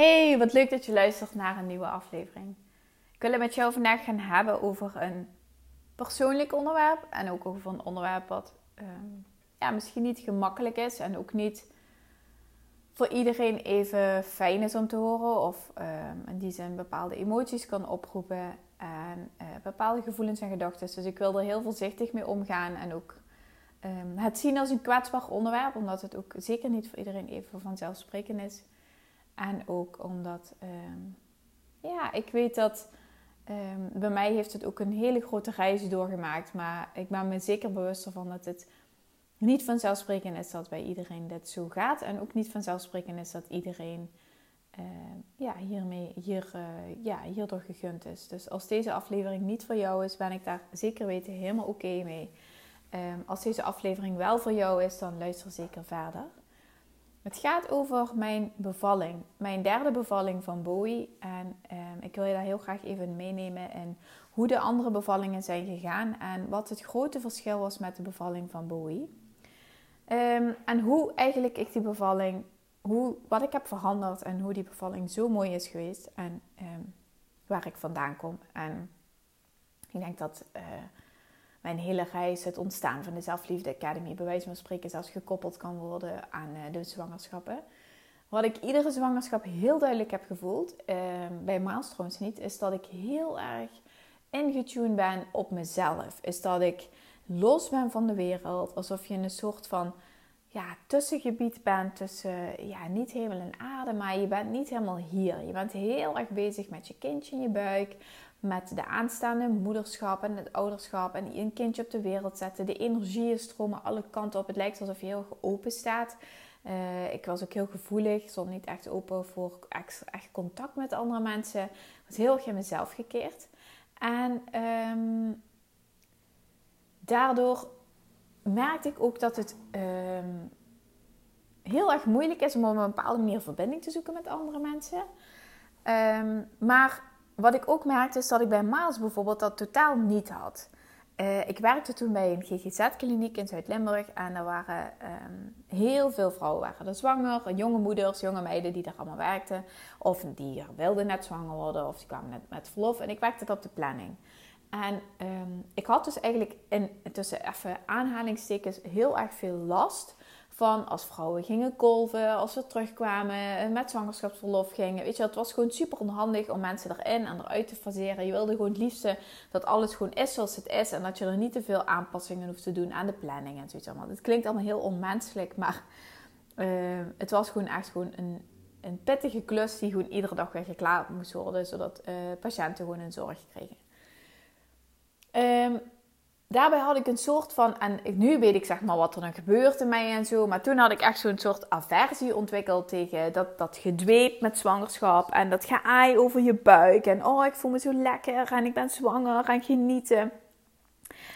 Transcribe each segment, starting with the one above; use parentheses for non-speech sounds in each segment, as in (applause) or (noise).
Hey, wat leuk dat je luistert naar een nieuwe aflevering. Ik wil het met jou vandaag gaan hebben over een persoonlijk onderwerp en ook over een onderwerp wat ehm, ja, misschien niet gemakkelijk is en ook niet voor iedereen even fijn is om te horen of um, in die zin bepaalde emoties kan oproepen en uh, bepaalde gevoelens en gedachten. Dus ik wil er heel voorzichtig mee omgaan en ook um, het zien als een kwetsbaar onderwerp, omdat het ook zeker niet voor iedereen even vanzelfsprekend is. En ook omdat, ehm, ja, ik weet dat um, bij mij heeft het ook een hele grote reis doorgemaakt. Maar ik ben me zeker bewust ervan dat het niet vanzelfsprekend is dat bij iedereen dit zo gaat. En ook niet vanzelfsprekend is dat iedereen uh, ja, hiermee, hier, uh, ja, hierdoor gegund is. Dus als deze aflevering niet voor jou is, ben ik daar zeker weten helemaal oké mee. Als deze aflevering wel voor jou is, dan luister zeker verder. Het gaat over mijn bevalling, mijn derde bevalling van Bowie. En um, ik wil je daar heel graag even meenemen in hoe de andere bevallingen zijn gegaan en wat het grote verschil was met de bevalling van Bowie. Um, en hoe eigenlijk ik die bevalling, hoe, wat ik heb veranderd en hoe die bevalling zo mooi is geweest en um, waar ik vandaan kom. En ik denk dat uh, mijn hele reis, het ontstaan van de Zelfliefde Academy, bij wijze van spreken zelfs gekoppeld kan worden aan uh, de zwangerschappen. Wat ik iedere zwangerschap heel duidelijk heb gevoeld, uh, bij Maals trouwens niet, is dat ik heel erg ingetuned ben op mezelf. Is dat ik los ben van de wereld, alsof je een soort van ja, tussengebied bent tussen ja, niet hemel en aarde, maar je bent niet helemaal hier. Je bent heel erg bezig met je kindje in je buik, met de aanstaande moederschap en het ouderschap en een kindje op de wereld zetten. De energieën stromen alle kanten op. Het lijkt alsof je heel open staat. Uh, ik was ook heel gevoelig, stond niet echt open voor echt, echt contact met andere mensen. Ik was heel erg in mezelf gekeerd. En um, daardoor merkte ik ook dat het um, heel erg moeilijk is om op een bepaalde manier verbinding te zoeken met andere mensen. Um, maar wat ik ook merkte is dat ik bij Maas bijvoorbeeld dat totaal niet had. Uh, ik werkte toen bij een GGZ-kliniek in Zuid-Limburg en er waren um, heel veel vrouwen waren er zwanger, jonge moeders, jonge meiden die daar allemaal werkten. Of die wilden net zwanger worden of die kwamen net met verlof en ik werkte op de planning. En um, ik had dus eigenlijk in, tussen even aanhalingstekens heel erg veel last van als vrouwen gingen kolven, als ze terugkwamen, met zwangerschapsverlof gingen. Weet je, het was gewoon super onhandig om mensen erin en eruit te faseren. Je wilde gewoon het liefste dat alles gewoon is zoals het is en dat je er niet te veel aanpassingen hoeft te doen aan de planning en zoiets allemaal. Het klinkt allemaal heel onmenselijk, maar uh, het was gewoon echt gewoon een, een pittige klus die gewoon iedere dag weer geklaard moest worden, zodat uh, patiënten gewoon een zorg kregen. Um, daarbij had ik een soort van, en nu weet ik zeg maar wat er dan gebeurt in mij en zo, maar toen had ik echt zo'n soort aversie ontwikkeld tegen dat, dat gedweep met zwangerschap en dat geaai over je buik en oh ik voel me zo lekker en ik ben zwanger en genieten.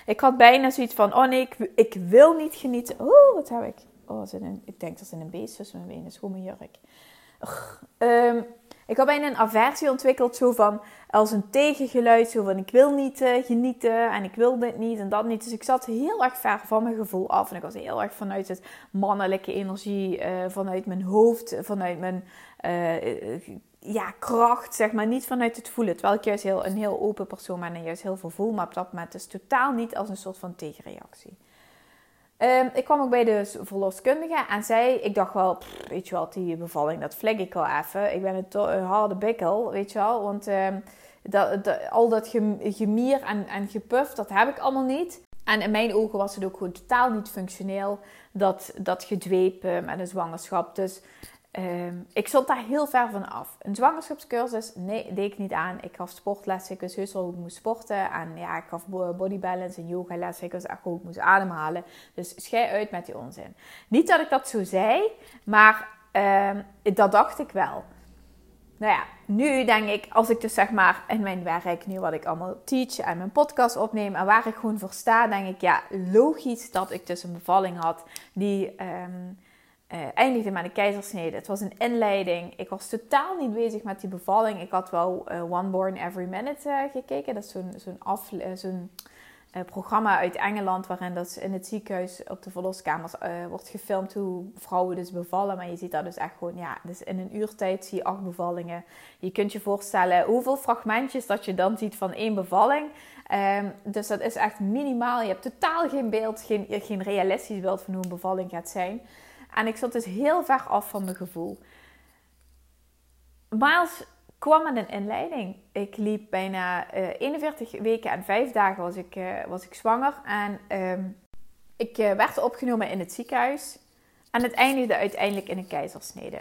Ik had bijna zoiets van, oh nee, ik, ik wil niet genieten. Oh, wat heb ik? Oh, zit een, ik denk dat er een beest tussen mijn benen is, gewoon mijn jurk. Um, ik had bijna een aversie ontwikkeld, zo van als een tegengeluid, zo van ik wil niet uh, genieten en ik wil dit niet en dat niet. Dus ik zat heel erg ver van mijn gevoel af en ik was heel erg vanuit het mannelijke energie, uh, vanuit mijn hoofd, vanuit mijn uh, ja, kracht, zeg maar, niet vanuit het voelen. Terwijl ik juist heel, een heel open persoon ben en juist heel veel voel, maar op dat moment dus totaal niet als een soort van tegenreactie. Um, ik kwam ook bij de verloskundige en zij, ik dacht wel, weet je wel, die bevalling, dat vlek ik wel even. Ik ben een, harde bikkel, weet je wel, want um, dat, al dat gemier en, en gepuf, dat heb ik allemaal niet. En in mijn ogen was het ook gewoon totaal niet functioneel, dat, dat gedwepen met een zwangerschap. Dus Um, ik stond daar heel ver van af. Een zwangerschapscursus, nee, deed ik niet aan. Ik gaf sportlessen, ik wist heus wel hoe ik moest sporten. En ja, ik gaf body balance en yoga lessen. Ik wist echt hoe ik moest ademhalen. Dus schei uit met die onzin. Niet dat ik dat zo zei, maar um, dat dacht ik wel. Nou ja, nu denk ik, als ik dus zeg maar in mijn werk, nu wat ik allemaal teach en mijn podcast opneem en waar ik gewoon voor sta, denk ik, ja, logisch dat ik dus een bevalling had die um, uh, eindigde met een keizersnede. Het was een inleiding. Ik was totaal niet bezig met die bevalling. Ik had wel uh, One Born Every Minute uh, gekeken. Dat is zo'n zo'n zo'n programma uit Engeland, waarin dat in het ziekenhuis op de verloskamers wordt gefilmd hoe vrouwen dus bevallen. Maar je ziet dat dus echt gewoon, ja, dus in een uurtijd zie je acht bevallingen. Je kunt je voorstellen hoeveel fragmentjes dat je dan ziet van één bevalling. Um, dus dat is echt minimaal. Je hebt totaal geen beeld, geen, geen realistisch beeld van hoe een bevalling gaat zijn. En ik zat dus heel ver af van mijn gevoel. Miles kwam met een inleiding. Ik liep bijna 41 eh, weken en 5 dagen was ik, uh, was ik zwanger. En uh, ik uh, werd opgenomen in het ziekenhuis. En het eindigde uiteindelijk in een keizersnede.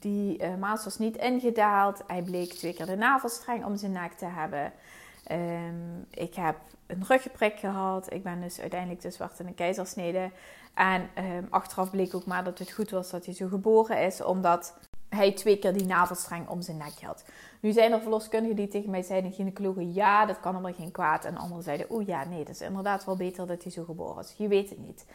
Die Miles was niet ingedaald. Hij bleek twee keer de navelstreng om zijn nek te hebben. Um, ik heb een ruggenprik gehad. Ik ben dus uiteindelijk dus werd in een keizersnede. En um, achteraf bleek ook maar dat het goed was dat hij zo geboren is, omdat hij twee keer die navelstreng om zijn nek had. Nu zijn er verloskundigen die tegen mij zeiden, gynaecologen, ja, dat kan allemaal geen kwaad. En anderen zeiden, oh ja, nee, dat is inderdaad wel beter dat hij zo geboren is. Je weet het niet.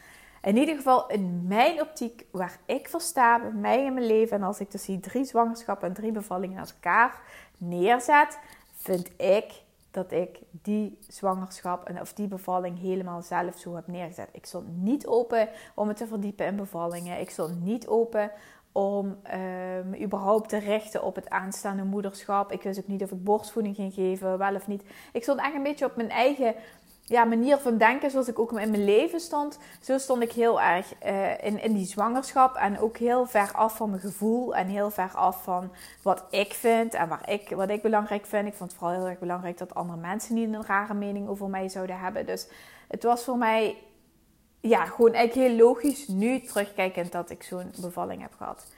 In ieder geval, in mijn optiek, waar ik voor sta, bij mij in mijn leven, en als ik dus die drie zwangerschappen en drie bevallingen naast elkaar neerzet, vind ik dat ik die zwangerschap en of die bevalling helemaal zelf zo heb neergezet. Ik stond niet open om me te verdiepen in bevallingen. Ik stond niet open om um, überhaupt te richten op het aanstaande moederschap. Ik wist ook niet of ik borstvoeding ging geven, wel of niet. Ik stond echt een beetje op mijn eigen ja, manier van denken, zoals ik ook in mijn leven stond, zo stond ik heel erg uh, in, in die zwangerschap. En ook heel ver af van mijn gevoel en heel ver af van wat ik vind en waar ik, wat ik belangrijk vind. Ik vond het vooral heel erg belangrijk dat andere mensen niet een rare mening over mij zouden hebben. Dus het was voor mij ja, gewoon eigenlijk heel logisch nu terugkijkend dat ik zo'n bevalling heb gehad.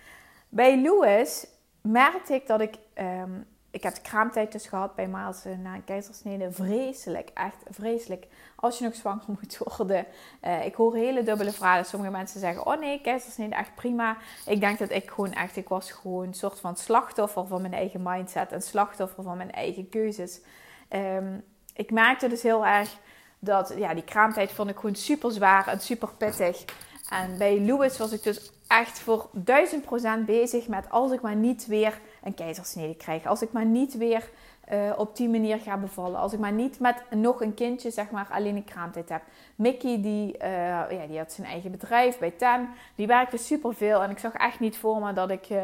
Bij Louis merkte ik dat ik. Um, ik heb de kraamtijd dus gehad bij Miles na een keizersnede. Vreselijk, echt vreselijk. Als je nog zwanger (laughs) moet worden. Uh, ik hoor hele dubbele verhalen. Sommige mensen zeggen, oh nee, keizersnede echt prima. Ik denk dat ik gewoon echt, ik was gewoon een soort van slachtoffer van mijn eigen mindset. Een slachtoffer van mijn eigen keuzes. Um, ik merkte dus heel erg dat, ja, die kraamtijd vond ik gewoon super zwaar en super pittig. En bij Louis was ik dus echt voor duizend procent bezig met als ik maar niet weer een keizersnede krijg. Als ik maar niet weer uh, op die manier ga bevallen. Als ik maar niet met nog een kindje, zeg maar, alleen een kraamtijd heb. Mickey, die, uh, ja, die had zijn eigen bedrijf bij Ten. Die werkte superveel. En ik zag echt niet voor me dat ik uh,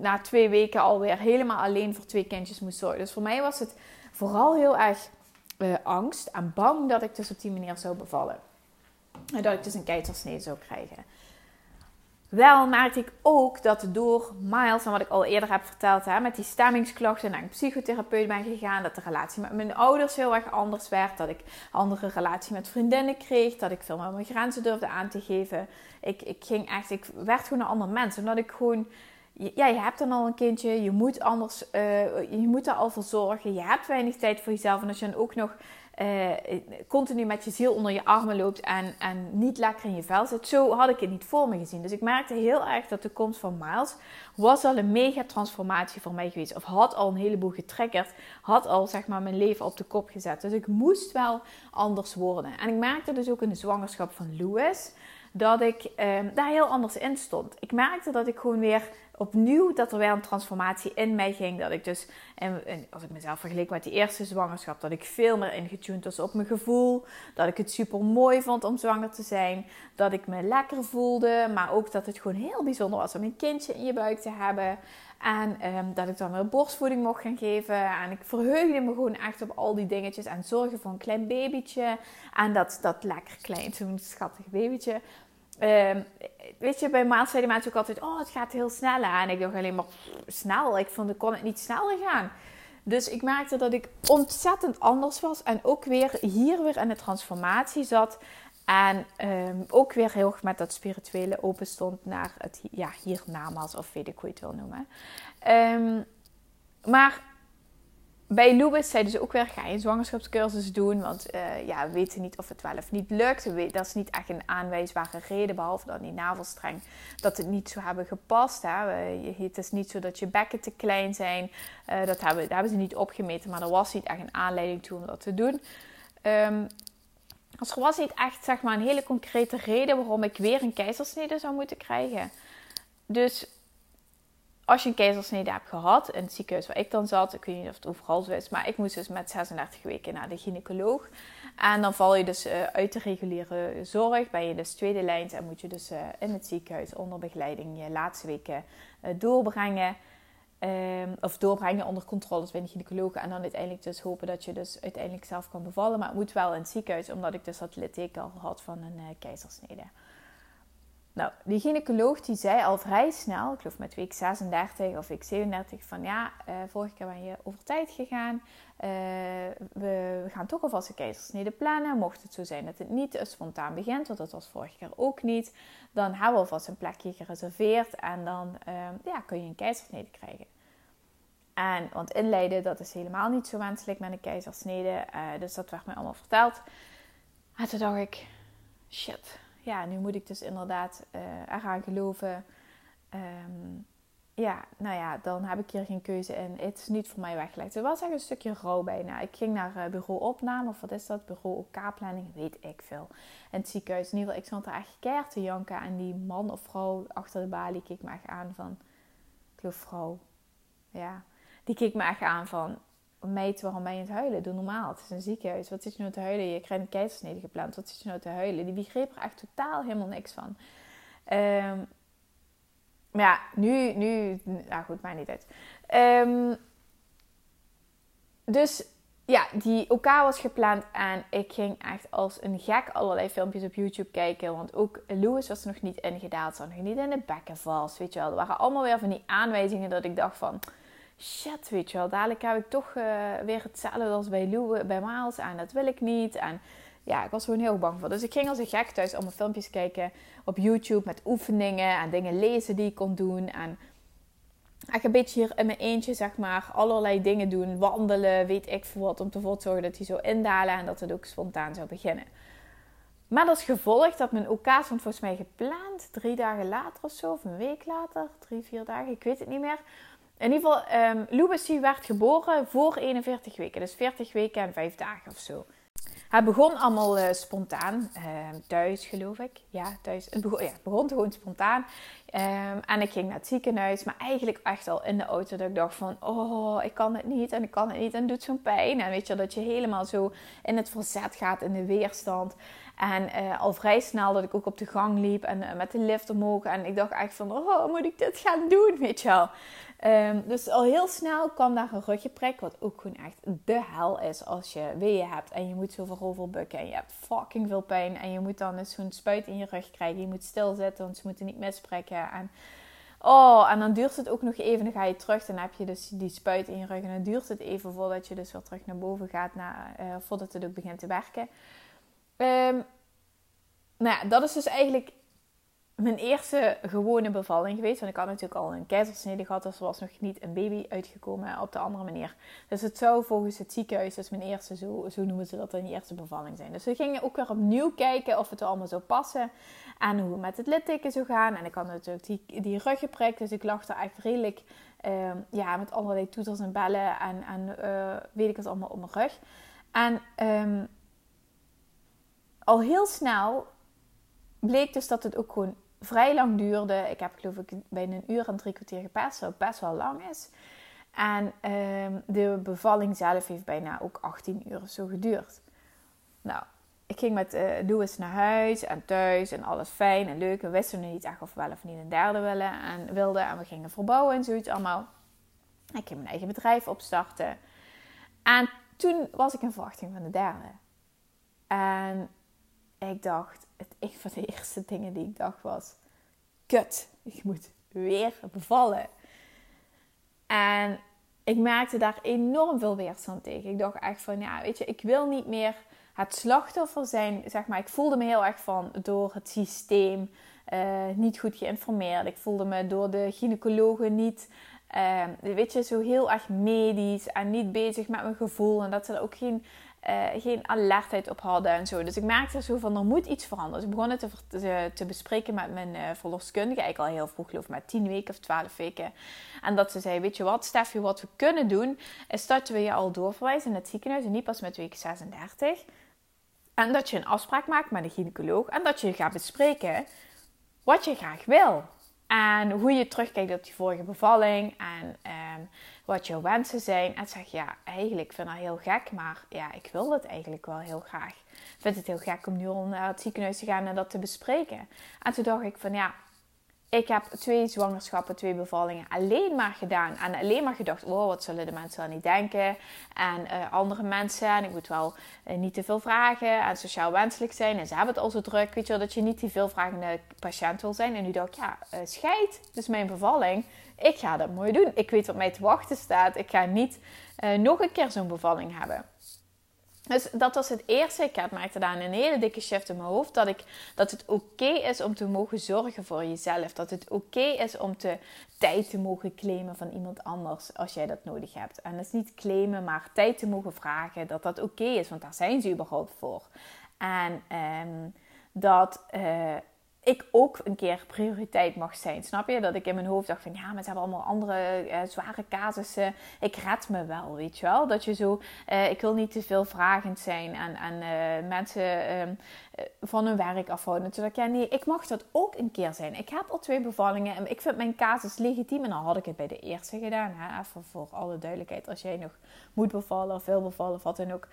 na twee weken alweer helemaal alleen voor twee kindjes moest zorgen. Dus voor mij was het vooral heel erg angst en bang dat ik dus op die manier zou bevallen. En dat ik dus een keizersnede zou krijgen. Wel merkte ik ook dat door Miles, en wat ik al eerder heb verteld, hè, met die stemmingsklachten naar een psychotherapeut ben gegaan, dat de relatie met mijn ouders heel erg anders werd, dat ik andere relatie met vriendinnen kreeg, dat ik veel meer mijn grenzen durfde aan te geven. Ik, ik ging echt, ik werd gewoon een ander mens, omdat ik gewoon ja, je hebt dan al een kindje, je moet anders, uh, je moet er al voor zorgen, je hebt weinig tijd voor jezelf. En als je dan ook nog uh, continu met je ziel onder je armen loopt en, en niet lekker in je vel zit. Zo had ik het niet voor me gezien. Dus ik merkte heel erg dat de komst van Miles was al een mega transformatie voor mij geweest. Of had al een heleboel getriggerd. Had al zeg maar mijn leven op de kop gezet. Dus ik moest wel anders worden. En ik merkte dus ook in de zwangerschap van Louis dat ik um, daar heel anders in stond. Ik merkte dat ik gewoon weer opnieuw dat er weer een transformatie in mij ging. Dat ik dus, en, als ik mezelf vergeleek met die eerste zwangerschap, dat ik veel meer ingetuned was op mijn gevoel. Dat ik het super mooi vond om zwanger te zijn. Dat ik me lekker voelde, maar ook dat het gewoon heel bijzonder was om een kindje in je buik te hebben. En um, dat ik dan weer borstvoeding mocht gaan geven. En ik verheugde me gewoon echt op al die dingetjes. En zorgen voor een klein babytje. En dat, dat lekker klein, zo'n schattig babytje. Uh, weet je, bij Maat mensen ook altijd: Oh, het gaat heel snel aan. En ik dacht alleen maar snel. Ik vond, ik kon het niet sneller gaan. Dus ik merkte dat ik ontzettend anders was. En ook weer hier weer in de transformatie zat. En um, ook weer heel erg met dat spirituele open stond naar het ja, hiernamaals, of weet ik hoe je het wil noemen. Um, maar bij Louis zeiden ze ook weer, ga je zwangerschapscursus doen? Want uh, ja, we weten niet of het wel of niet lukt. Dat is niet echt een aanwijsbare reden, behalve dan die navelstreng, dat het niet zo hebben gepast. Hè. Het is niet zo dat je bekken te klein zijn. Uh, dat, hebben, dat hebben ze niet opgemeten, maar er was niet echt een aanleiding toe om dat te doen. Um, dus er was niet echt zeg maar, een hele concrete reden waarom ik weer een keizersnede zou moeten krijgen. Dus als je een keizersnede hebt gehad in het ziekenhuis waar ik dan zat, ik weet niet of het overal zo is, maar ik moest dus met 36 weken naar de gynaecoloog. En dan val je dus uh, uit de reguliere zorg, ben je dus tweede lijn en moet je dus uh, in het ziekenhuis onder begeleiding je laatste weken uh, doorbrengen. Ehm, of doorbrengen onder controle bij de gynaecoloog. En dan uiteindelijk dus hopen dat je dus uiteindelijk zelf kan bevallen. Maar het moet wel in het ziekenhuis, omdat ik dus dat litteken al had van een keizersnede. Nou, die gynaecoloog die zei al vrij snel, ik geloof met week 36 of week 37, van ja, uh, vorige keer ben je over tijd gegaan. Uh, we gaan toch alvast een keizersnede plannen. Mocht het zo zijn dat het niet spontaan begint, want dat was vorige keer ook niet, dan hebben we alvast een plekje gereserveerd en dan uh, ja, kun je een keizersnede krijgen. En, want inleiden, dat is helemaal niet zo wenselijk met een keizersnede. dus dat werd mij allemaal verteld. En toen dacht ik, shit, ja, nu moet ik dus inderdaad uh, eraan geloven. Ehm, ja, nou ja, dan heb ik hier geen keuze in. Het is niet voor mij weggelegd. Het was echt een stukje rouw bijna. Ik ging naar uh, bureau opname, of wat is dat? Bureau OK-planning, weet ik veel. En het ziekenhuis, in ieder geval, ik stond er echt keihard te janken. En die man of vrouw achter de balie keek me echt aan van... Ik geloof vrouw. Ja. Die keek me echt aan van meid, waarom ben je het huilen? Doe normaal. Het is een ziekenhuis. Wat zit je nou te huilen? Je krijgt een keizersnede gepland. Wat zit je nou te huilen? Die begreep er echt totaal helemaal niks van. Um, maar ja, nu, nu, nou goed, maar niet uit. Um, dus ja, die OK was gepland en ik ging echt als een gek allerlei filmpjes op YouTube kijken. Want ook Louis was nog niet ingedaald, zat nog niet in de bekken vast, weet je wel. Er waren allemaal weer van die aanwijzingen dat ik dacht van shit, weet je wel, dadelijk heb ik toch uh, weer hetzelfde als bij Lou, bij Maals en dat wil ik niet. En ja, ik was gewoon heel bang voor. Dus ik ging als een gek thuis allemaal filmpjes kijken op YouTube met oefeningen en dingen lezen die ik kon doen. En echt een beetje hier in mijn eentje, zeg maar, allerlei dingen doen. Wandelen, weet ik veel wat, om ervoor te zorgen dat hij zou indalen en dat het ook spontaan zou beginnen. Maar als gevolg dat mijn OK stond volgens mij gepland, drie dagen later of zo, of een week later, drie, vier dagen, ik weet het niet meer in ieder geval, um, Louis werd geboren voor 41 weken. Dus 40 weken en 5 dagen of zo. Het begon allemaal uh, spontaan. Uh, thuis, geloof ik. Ja, thuis. Het begon, ja, het begon gewoon spontaan. Um, en ik ging naar het ziekenhuis. Maar eigenlijk echt al in de auto dat ik dacht van... Oh, ik kan het niet en ik kan het niet. En het doet zo'n pijn. En weet je, dat je helemaal zo in het verzet gaat. In de weerstand. En uh, al vrij snel dat ik ook op de gang liep. En uh, met de lift omhoog. En ik dacht echt van... Oh, moet ik dit gaan doen? Weet je wel. Um, dus al heel snel kwam daar een ruggenprik, wat ook gewoon echt de hel is als je weeën hebt en je moet zoveel overbukken en je hebt fucking veel pijn en je moet dan eens zo'n spuit in je rug krijgen. Je moet stilzitten, want ze moeten niet misprikken. En, oh, en dan duurt het ook nog even, dan ga je terug, dan heb je dus die spuit in je rug en dan duurt het even voordat je dus weer terug naar boven gaat, naar, uh, voordat het ook begint te werken. Um, nou ja, dat is dus eigenlijk mijn eerste gewone bevalling geweest. Want ik had natuurlijk al een keizersnede gehad. Dus er was nog niet een baby uitgekomen op de andere manier. Dus het zou volgens het ziekenhuis, dus mijn eerste, zo, zo noemen ze dat, een eerste bevalling zijn. Dus we gingen ook weer opnieuw kijken of het allemaal zou passen. En hoe het met het litteken zou gaan. En ik had natuurlijk die, die ruggenprik. Dus ik lag er echt redelijk ehm, ja, met allerlei toeters en bellen. En, en uh, weet ik het allemaal op mijn rug. En um, al heel snel bleek dus dat het ook gewoon vrij lang duurde. Ik heb geloof ik bijna een uur en drie kwartier gepest, wat best wel lang is. En um, de bevalling zelf heeft bijna ook 18 uur zo geduurd. Nou, ik ging met uh, Louis naar huis en thuis en alles fijn en leuk. We wisten niet echt of we wel of niet een derde willen en wilden. En we gingen verbouwen en zoiets allemaal. Ik ging mijn eigen bedrijf opstarten. En toen was ik in verwachting van de derde. En ik dacht, het, een van de eerste dingen die ik dacht was: kut, ik moet weer bevallen. En ik merkte daar enorm veel weerstand tegen. Ik dacht echt van, ja, weet je, ik wil niet meer het slachtoffer zijn. Zeg maar, ik voelde me heel erg van door het systeem uh, niet goed geïnformeerd. Ik voelde me door de gynaecologen niet uh, weet je, zo heel erg medisch en niet bezig met mijn gevoel. En dat ze er ook geen, uh, geen alertheid op hadden en zo. Dus ik merkte zo van, er moet iets veranderen. Dus ik begon het te, te, bespreken met mijn uh, verloskundige. Eigenlijk al heel vroeg, geloof ik, met 10 weken of 12 weken. En dat ze zei, weet je wat Steffi, wat we kunnen doen... is dat we je al doorverwijzen in het ziekenhuis. En niet pas met week 36... En dat je een afspraak maakt met een gynaecoloog en dat je gaat bespreken wat je graag wil. En hoe je terugkijkt op die vorige bevalling en ehm, wat jouw wensen zijn. En zeg ja, eigenlijk vind ik dat heel gek, maar ja, ik wil dat eigenlijk wel heel graag. Ik vind het heel gek om nu al naar het ziekenhuis te gaan en dat te bespreken. En toen dacht ik van ja, ik heb twee zwangerschappen, twee bevallingen alleen maar gedaan. En alleen maar gedacht, oh, wat zullen de mensen wel niet denken? En uh, andere mensen, en ik moet wel uh, niet te veel vragen en sociaal wenselijk zijn. En ze hebben het al zo druk, weet je wel, dat je niet die veelvragende patiënt wil zijn. En nu dacht ik, ja, uh, scheid, dus mijn bevalling. Ik ga dat mooi doen. Ik weet wat mij te wachten staat. Ik ga niet nog een keer zo'n bevalling hebben. Dus dat was het eerste. Ik maakte daar een hele dikke shift in mijn hoofd. Dat, ik, dat het oké is om te mogen zorgen voor jezelf. Dat het oké is om te, tijd te mogen claimen van iemand anders als jij dat nodig hebt. En dat is niet claimen, maar tijd te mogen vragen. Dat dat oké is, want daar zijn ze überhaupt voor. En um, dat, uh, ik ook een keer prioriteit mag zijn. Snap je? Dat ik in mijn hoofd dacht van ja, maar ze hebben allemaal andere uh, zware casussen. Ik red me wel, weet je wel? Dat je zo, uh, ik wil niet te veel vragend zijn en, uh, mensen ehm, van hun werk afhouden. Toen dacht ik, ja nee, ik mag dat ook een keer zijn. Ik heb al twee bevallingen en ik vind mijn casus legitiem. En dan had ik het bij de eerste gedaan. Hè? Even voor alle duidelijkheid. Als jij nog moet bevallen of wil bevallen of wat dan ook.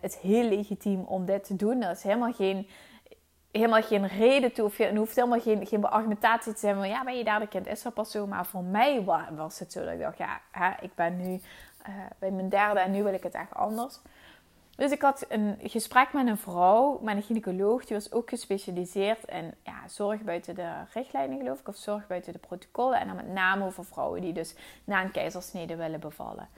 het is heel legitiem om dit te doen. Dat is helemaal geen helemaal geen reden toe. Of je, hoeft helemaal geen, geen argumentatie te zijn van ja, ben je daar de kind? Is dat pas zo? Maar voor mij was het zo dat ik dacht, ja, ik ben nu uh, bij mijn derde en nu wil ik het echt anders. Dus ik had een gesprek met een vrouw, met een gynaecoloog, die was ook gespecialiseerd in ja, zorg buiten de richtlijnen, geloof ik, of zorg buiten de protocollen. En dan met name over vrouwen die dus na een keizersnede willen bevallen.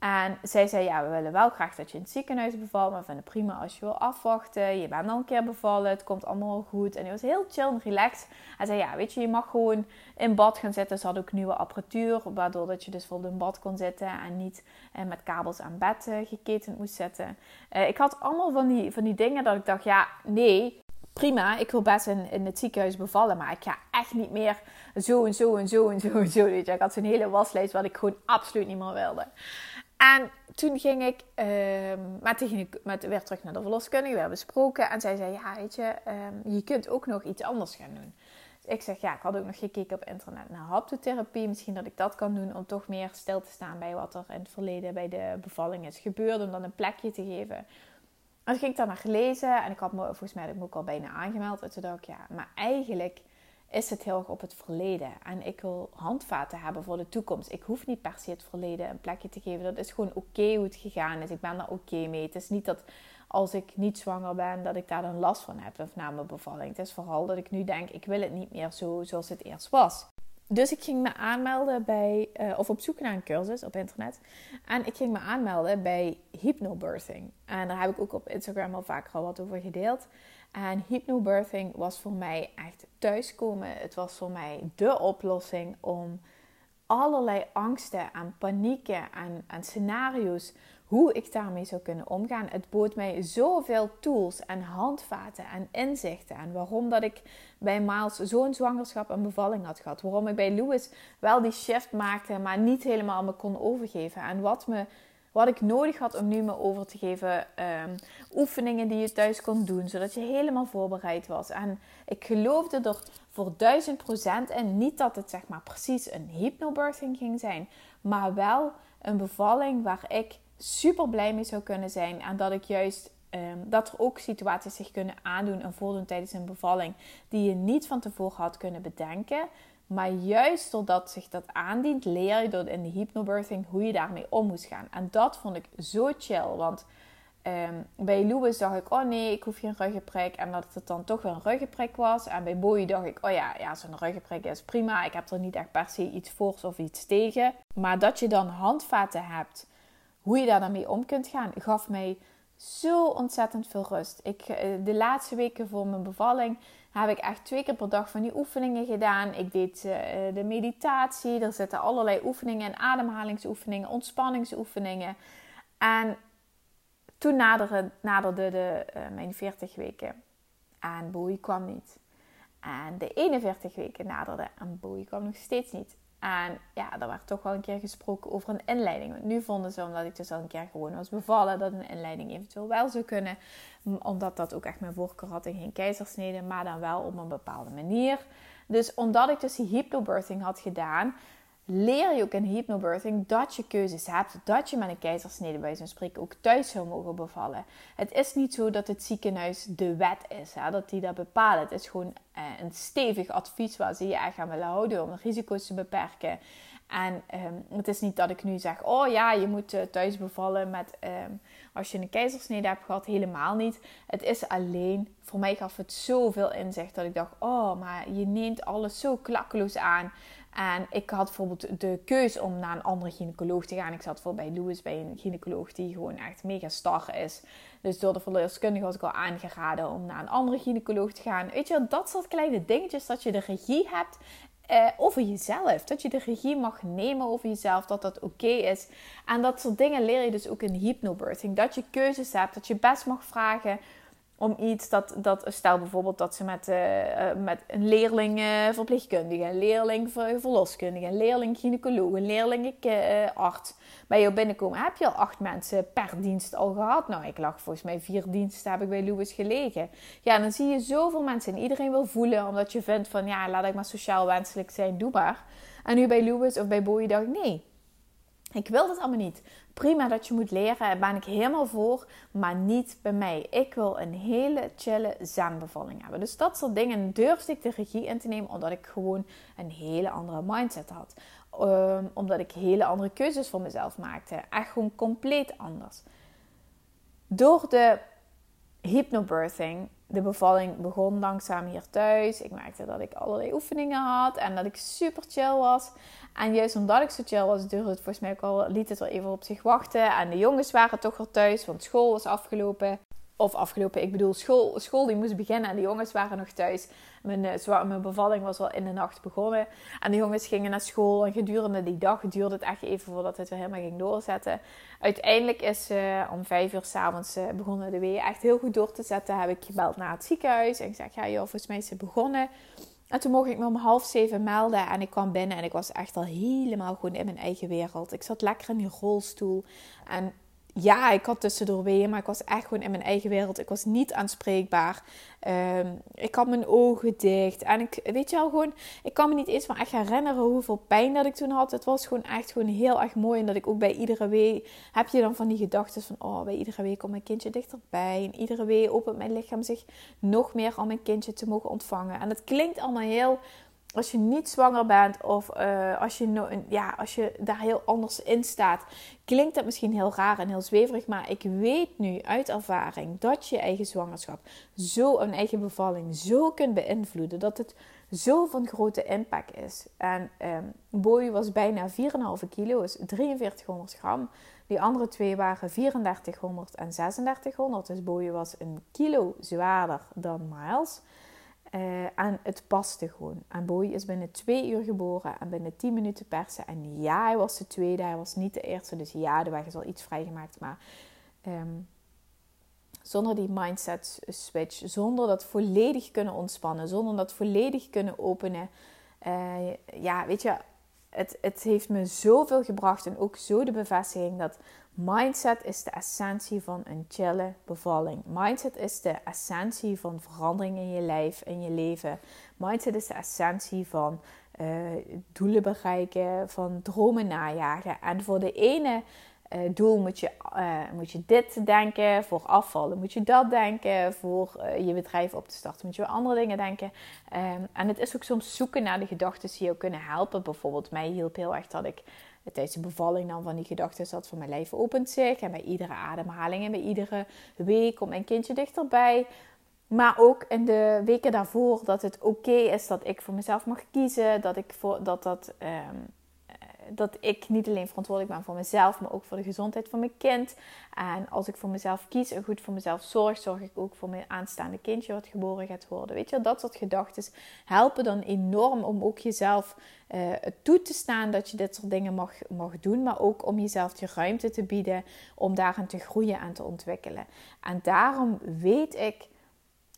En zij zei, ja, we willen wel graag dat je in het ziekenhuis bevalt. Maar we vinden het prima als je wil afwachten. Je bent al een keer bevallen, het komt allemaal goed. En hij was heel chill en relaxed. Hij zei, ja, weet je, je mag gewoon in bad gaan zitten. Ze had ook nieuwe apparatuur, waardoor dat je dus voor in bad kon zitten. En niet eh, met kabels aan bed eh, geketend moest zitten. Uh, ik had allemaal van die, van die dingen dat ik dacht, ja, nee, prima, ik wil best in, in het ziekenhuis bevallen, maar ik ga echt niet meer zo en zo en zo en zo en zo. Ik had zo'n hele waslijst wat ik gewoon absoluut niet meer wilde. En toen ging ik uh, met, met weer terug naar de verloskundige, we hebben besproken. En zij zei, ja weet je, um, je kunt ook nog iets anders gaan doen. Dus ik zeg, ja, ik had ook nog gekeken op internet naar haptotherapie. Misschien dat ik dat kan doen om toch meer stil te staan bij wat er in het verleden bij de bevalling is gebeurd. Om dan een plekje te geven. En toen ging ik daar naar gelezen en ik had me, volgens mij ik me ook al bijna aangemeld. En toen dacht ik, ja, maar eigenlijk is het heel erg op het verleden. En ik wil handvaten hebben voor de toekomst. Ik hoef niet per se het verleden een plekje te geven. Dat is gewoon oké hoe het gegaan is. Ik ben daar oké mee. Het is niet dat als ik niet zwanger ben, dat ik daar dan last van heb of na mijn bevalling. Het is vooral dat ik nu denk, ik wil het niet meer zo zoals het eerst was. Dus ik ging me aanmelden bij, uh, of op zoek naar een cursus op internet. En ik ging me aanmelden bij hypnobirthing. En daar heb ik ook op Instagram al vaker al wat over gedeeld. En hypnobirthing was voor mij echt thuiskomen. Het was voor mij de oplossing om allerlei angsten en panieken en, en scenario's, hoe ik daarmee zou kunnen omgaan. Het bood mij zoveel tools en handvaten en inzichten. En waarom dat ik bij Miles zo'n zwangerschap en bevalling had gehad. Waarom ik bij Louis wel die shift maakte, maar niet helemaal me kon overgeven. En wat me wat ik nodig had om nu me over te geven. Um, oefeningen die je thuis kon doen, zodat je helemaal voorbereid was. En ik geloofde er voor duizend procent in. Niet dat het zeg maar precies een hypnobirthing ging zijn, maar wel een bevalling waar ik super blij mee zou kunnen zijn. En dat ik juist um, dat er ook situaties zich kunnen aandoen en voordoen tijdens een bevalling die je niet van tevoren had kunnen bedenken. Maar juist doordat zich dat aandient, leer je door in de hypnobirthing hoe je daarmee om moest gaan. En dat vond ik zo chill. Want um, bij Louis dacht ik, oh nee, ik hoef geen ruggenprik. En dat het dan toch wel een ruggenprik was. En bij Bowie dacht ik, oh ja, ja zo'n ruggenprik is prima. Ik heb er niet echt per se iets voor of iets tegen. Maar dat je dan handvaten hebt, hoe je daar dan mee om kunt gaan, gaf mij zo ontzettend veel rust. Ik, eh, de laatste weken voor mijn bevalling heb ik echt twee keer per dag van die oefeningen gedaan. Ik deed uh, de meditatie. Er zitten allerlei oefeningen in, ademhalingsoefeningen, ontspanningsoefeningen. En toen naderde, naderde de, uh, mijn 40 weken. En Boei kwam niet. En de 41 weken naderde en Boei kwam nog steeds niet. En ja, er werd toch wel een keer gesproken over een inleiding. Want nu vonden ze, omdat ik dus al een keer gewoon was bevallen, dat een inleiding eventueel wel zou kunnen. Omdat dat ook echt mijn voorkeur had in geen keizersnede, maar dan wel op een bepaalde manier. Dus omdat ik dus die hypnobirthing had gedaan, leer je ook in hypnobirthing dat je keuzes hebt. Dat je met een keizersnede bij zo'n spreken ook thuis zou mogen bevallen. Het is niet zo dat het ziekenhuis de wet is, hè, dat die dat bepalen. Het is gewoon eh, een stevig advies waar ze je echt aan willen houden om de risico's te beperken. En ehm, het is niet dat ik nu zeg, oh ja, je moet uh, thuis bevallen met, ehm, als je een keizersnede hebt gehad. Helemaal niet. Het is alleen, voor mij gaf het zoveel inzicht dat ik dacht, oh, maar je neemt alles zo klakkeloos aan. En ik had bijvoorbeeld de keus om naar een andere gynaecoloog te gaan. Ik zat voor bij Louis bij een gynaecoloog die gewoon echt mega star is. Dus door de verloskundige was ik al aangeraden om naar een andere gynaecoloog te gaan. Weet je, dat soort kleine dingetjes dat je de regie hebt eh, over jezelf. Dat je de regie mag nemen over jezelf, dat dat oké is. En dat soort dingen leer je dus ook in hypnobirthing. Dat je keuzes hebt, dat je best mag vragen om iets dat, dat stel bijvoorbeeld dat ze met, uh, met een leerling uh, verpleegkundige, een leerling verloskundige, een leerling gynaecoloog, een leerling arts bij jou binnenkomen. Heb je al acht mensen per dienst al gehad? Nou, ik lag volgens mij vier diensten heb ik bij Louis gelegen. Ja, dan zie je zoveel mensen en iedereen wil voelen omdat je vindt van ja, laat ik maar sociaal wenselijk zijn, doe maar. En nu bij Louis of bij Bowie dacht ik nee, ik wil dat allemaal niet. Prima dat je moet leren, daar ben ik helemaal voor, maar niet bij mij. Ik wil een hele chille zenbevalling hebben. Dus dat soort dingen durfde ik de regie in te nemen, omdat ik gewoon een hele andere mindset had. Um, omdat ik hele andere keuzes voor mezelf maakte. Echt gewoon compleet anders. Door de hypnobirthing, de bevalling begon langzaam hier thuis. Ik merkte dat ik allerlei oefeningen had en dat ik super chill was. En juist omdat ik zo chill was, duurde het volgens mij ook al, liet het wel even op zich wachten. En de jongens waren toch al thuis, want school was afgelopen. Of afgelopen, ik bedoel, school, school die moest beginnen en de jongens waren nog thuis. Mijn, uh, mijn bevalling was al in de nacht begonnen. En de jongens gingen naar school. En gedurende die dag duurde het echt even voordat het weer helemaal ging doorzetten. Uiteindelijk is uh, om vijf uur s'avonds uh, begonnen de wee echt heel goed door te zetten. Heb ik gebeld naar het ziekenhuis. En ik zeg, ja joh, volgens mij is ze begonnen. En toen mocht ik me om half zeven melden en ik kwam binnen en ik was echt al helemaal gewoon in mijn eigen wereld. Ik zat lekker in die rolstoel en ja, ik had tussendoor weeën, maar ik was echt gewoon in mijn eigen wereld. Ik was niet aanspreekbaar. Um, ik had mijn ogen dicht. En ik, weet je wel, gewoon, ik kan me niet eens van echt herinneren hoeveel pijn dat ik toen had. Het was gewoon echt gewoon heel erg mooi. En dat ik ook bij iedere wee, heb je dan van die gedachten van, oh, bij iedere wee komt mijn kindje dichterbij. En iedere wee opent mijn lichaam zich nog meer om mijn kindje te mogen ontvangen. En het klinkt allemaal heel als je niet zwanger bent of uh, als, je ja, als je daar heel anders in staat, klinkt dat misschien heel raar en heel zweverig. Maar ik weet nu uit ervaring dat je eigen zwangerschap, zo een eigen bevalling, zo kunt beïnvloeden. Dat het zo van grote impact is. En um, was bijna 4,5 kilo, is 4300 gram. Die andere twee waren 3400 en 3600. Dus Boy was een kilo zwaarder dan Miles. Uh, en het paste gewoon. En Boy is binnen twee uur geboren en binnen tien minuten persen. En ja, hij was de tweede, hij was niet de eerste. Dus ja, de weg al iets vrijgemaakt. Maar um, zonder die mindset switch, zonder dat volledig kunnen ontspannen, zonder dat volledig kunnen openen. Uh, ja, weet je, het, het heeft me zoveel gebracht. En ook zo de bevestiging dat Mindset is de essentie van een chille bevalling. Mindset is de essentie van verandering in je lijf, in je leven. Mindset is de essentie van uh, doelen bereiken, van dromen najagen. En voor de ene uh, doel moet je, uh, moet je dit denken, voor afvallen moet je dat denken, voor je bedrijf op te starten moet je weer andere dingen denken. Um, en het is ook soms zoeken naar de gedachten die jou kunnen helpen. Bijvoorbeeld mij hielp heel erg dat ik tijdens de bevalling dan van die gedachten zat van mijn lijf opent zich. En bij iedere ademhaling en bij iedere week komt mijn kindje dichterbij. Maar ook in de weken daarvoor dat het oké is dat ik voor mezelf mag kiezen. Dat, ik voor, dat, dat, um, dat ik niet alleen verantwoordelijk ben voor mezelf, maar ook voor de gezondheid van mijn kind. En als ik voor mezelf kies en goed voor mezelf zorg, zorg ik ook voor mijn aanstaande kindje wat geboren gaat worden. Weet je, dat soort gedachten helpen dan enorm om ook jezelf uh, toe te staan dat je dit soort dingen mag, mag doen, maar ook om jezelf de ruimte te bieden om daarin te groeien en te ontwikkelen. En daarom weet ik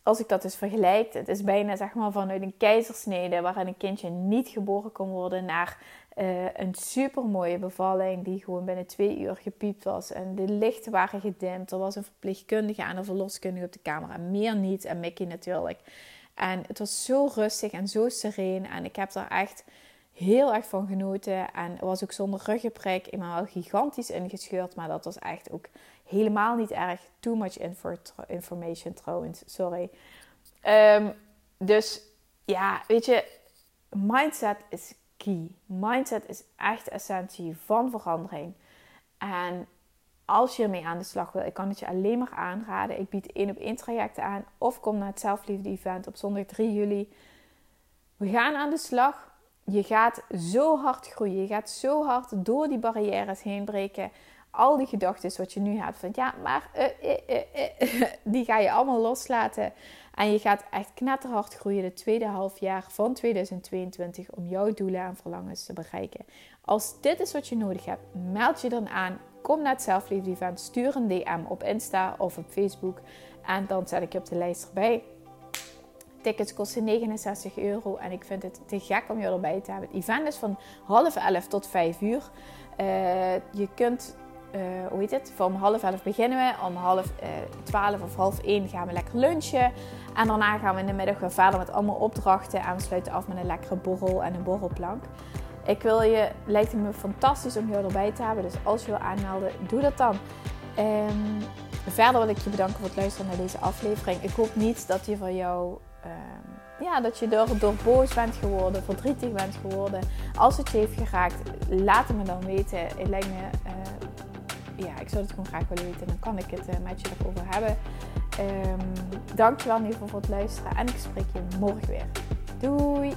als ik dat dus vergelijk, het is bijna zeg maar vanuit een keizersnede waarin een kindje niet geboren kon worden naar uh, een supermooie bevalling die gewoon binnen twee uur gepiept was. En de lichten waren gedimd. Er was een verpleegkundige en een verloskundige op de kamer en meer niet. En Mickey natuurlijk. En het was zo rustig en zo sereen. En ik heb daar echt heel erg van genoten. En was ook zonder ruggenprik. Ik ben wel gigantisch ingescheurd, maar dat was echt ook helemaal niet erg. Too much information trouwens, sorry. Ehm, dus ja, weet je, mindset is key. Mindset is echt essentie van verandering. En als je ermee aan de slag wil, ik kan het je alleen maar aanraden. Ik bied één op één trajecten aan of kom naar het zelfliefde event op zondag 3 juli. We gaan aan de slag. Je gaat zo hard groeien. Je gaat zo hard door die barrières heen breken al die gedachten wat je nu hebt van ja, maar uh, uh, die ga je allemaal loslaten. En je gaat echt knetterhard groeien de tweede halfjaar van 2022 om jouw doelen en verlangens te bereiken. Als dit is wat je nodig hebt, meld je dan aan. Kom naar het Selfliefde Event, stuur een DM op Insta of op Facebook. En dan zet ik je op de lijst erbij. Tickets kosten 69 euro en ik vind het te gek om je erbij te hebben. Het event is van half elf tot 5 uur. Uh, je kunt uh, hoe heet het? Van half elf beginnen we. Om half uh, twaalf of half één gaan we lekker lunchen. En daarna gaan we in de middag weer verder met allemaal opdrachten. En we sluiten af met een lekkere borrel en een borrelplank. Ik wil je, lijkt me fantastisch om jou erbij te hebben. Dus als je wil aanmelden, doe dat dan. Um, verder wil ik je bedanken voor het luisteren naar deze aflevering. Ik hoop niet dat je van jou... Um, ja, dat je door, door boos bent geworden, verdrietig bent geworden. Als het je heeft geraakt, laat het me dan weten. Het me uh, ja, ik zou het gewoon graag willen weten. Dan kan ik het uh, met je erover hebben. Um, dankjewel in ieder geval voor het luisteren. En ik spreek je morgen weer. Doei!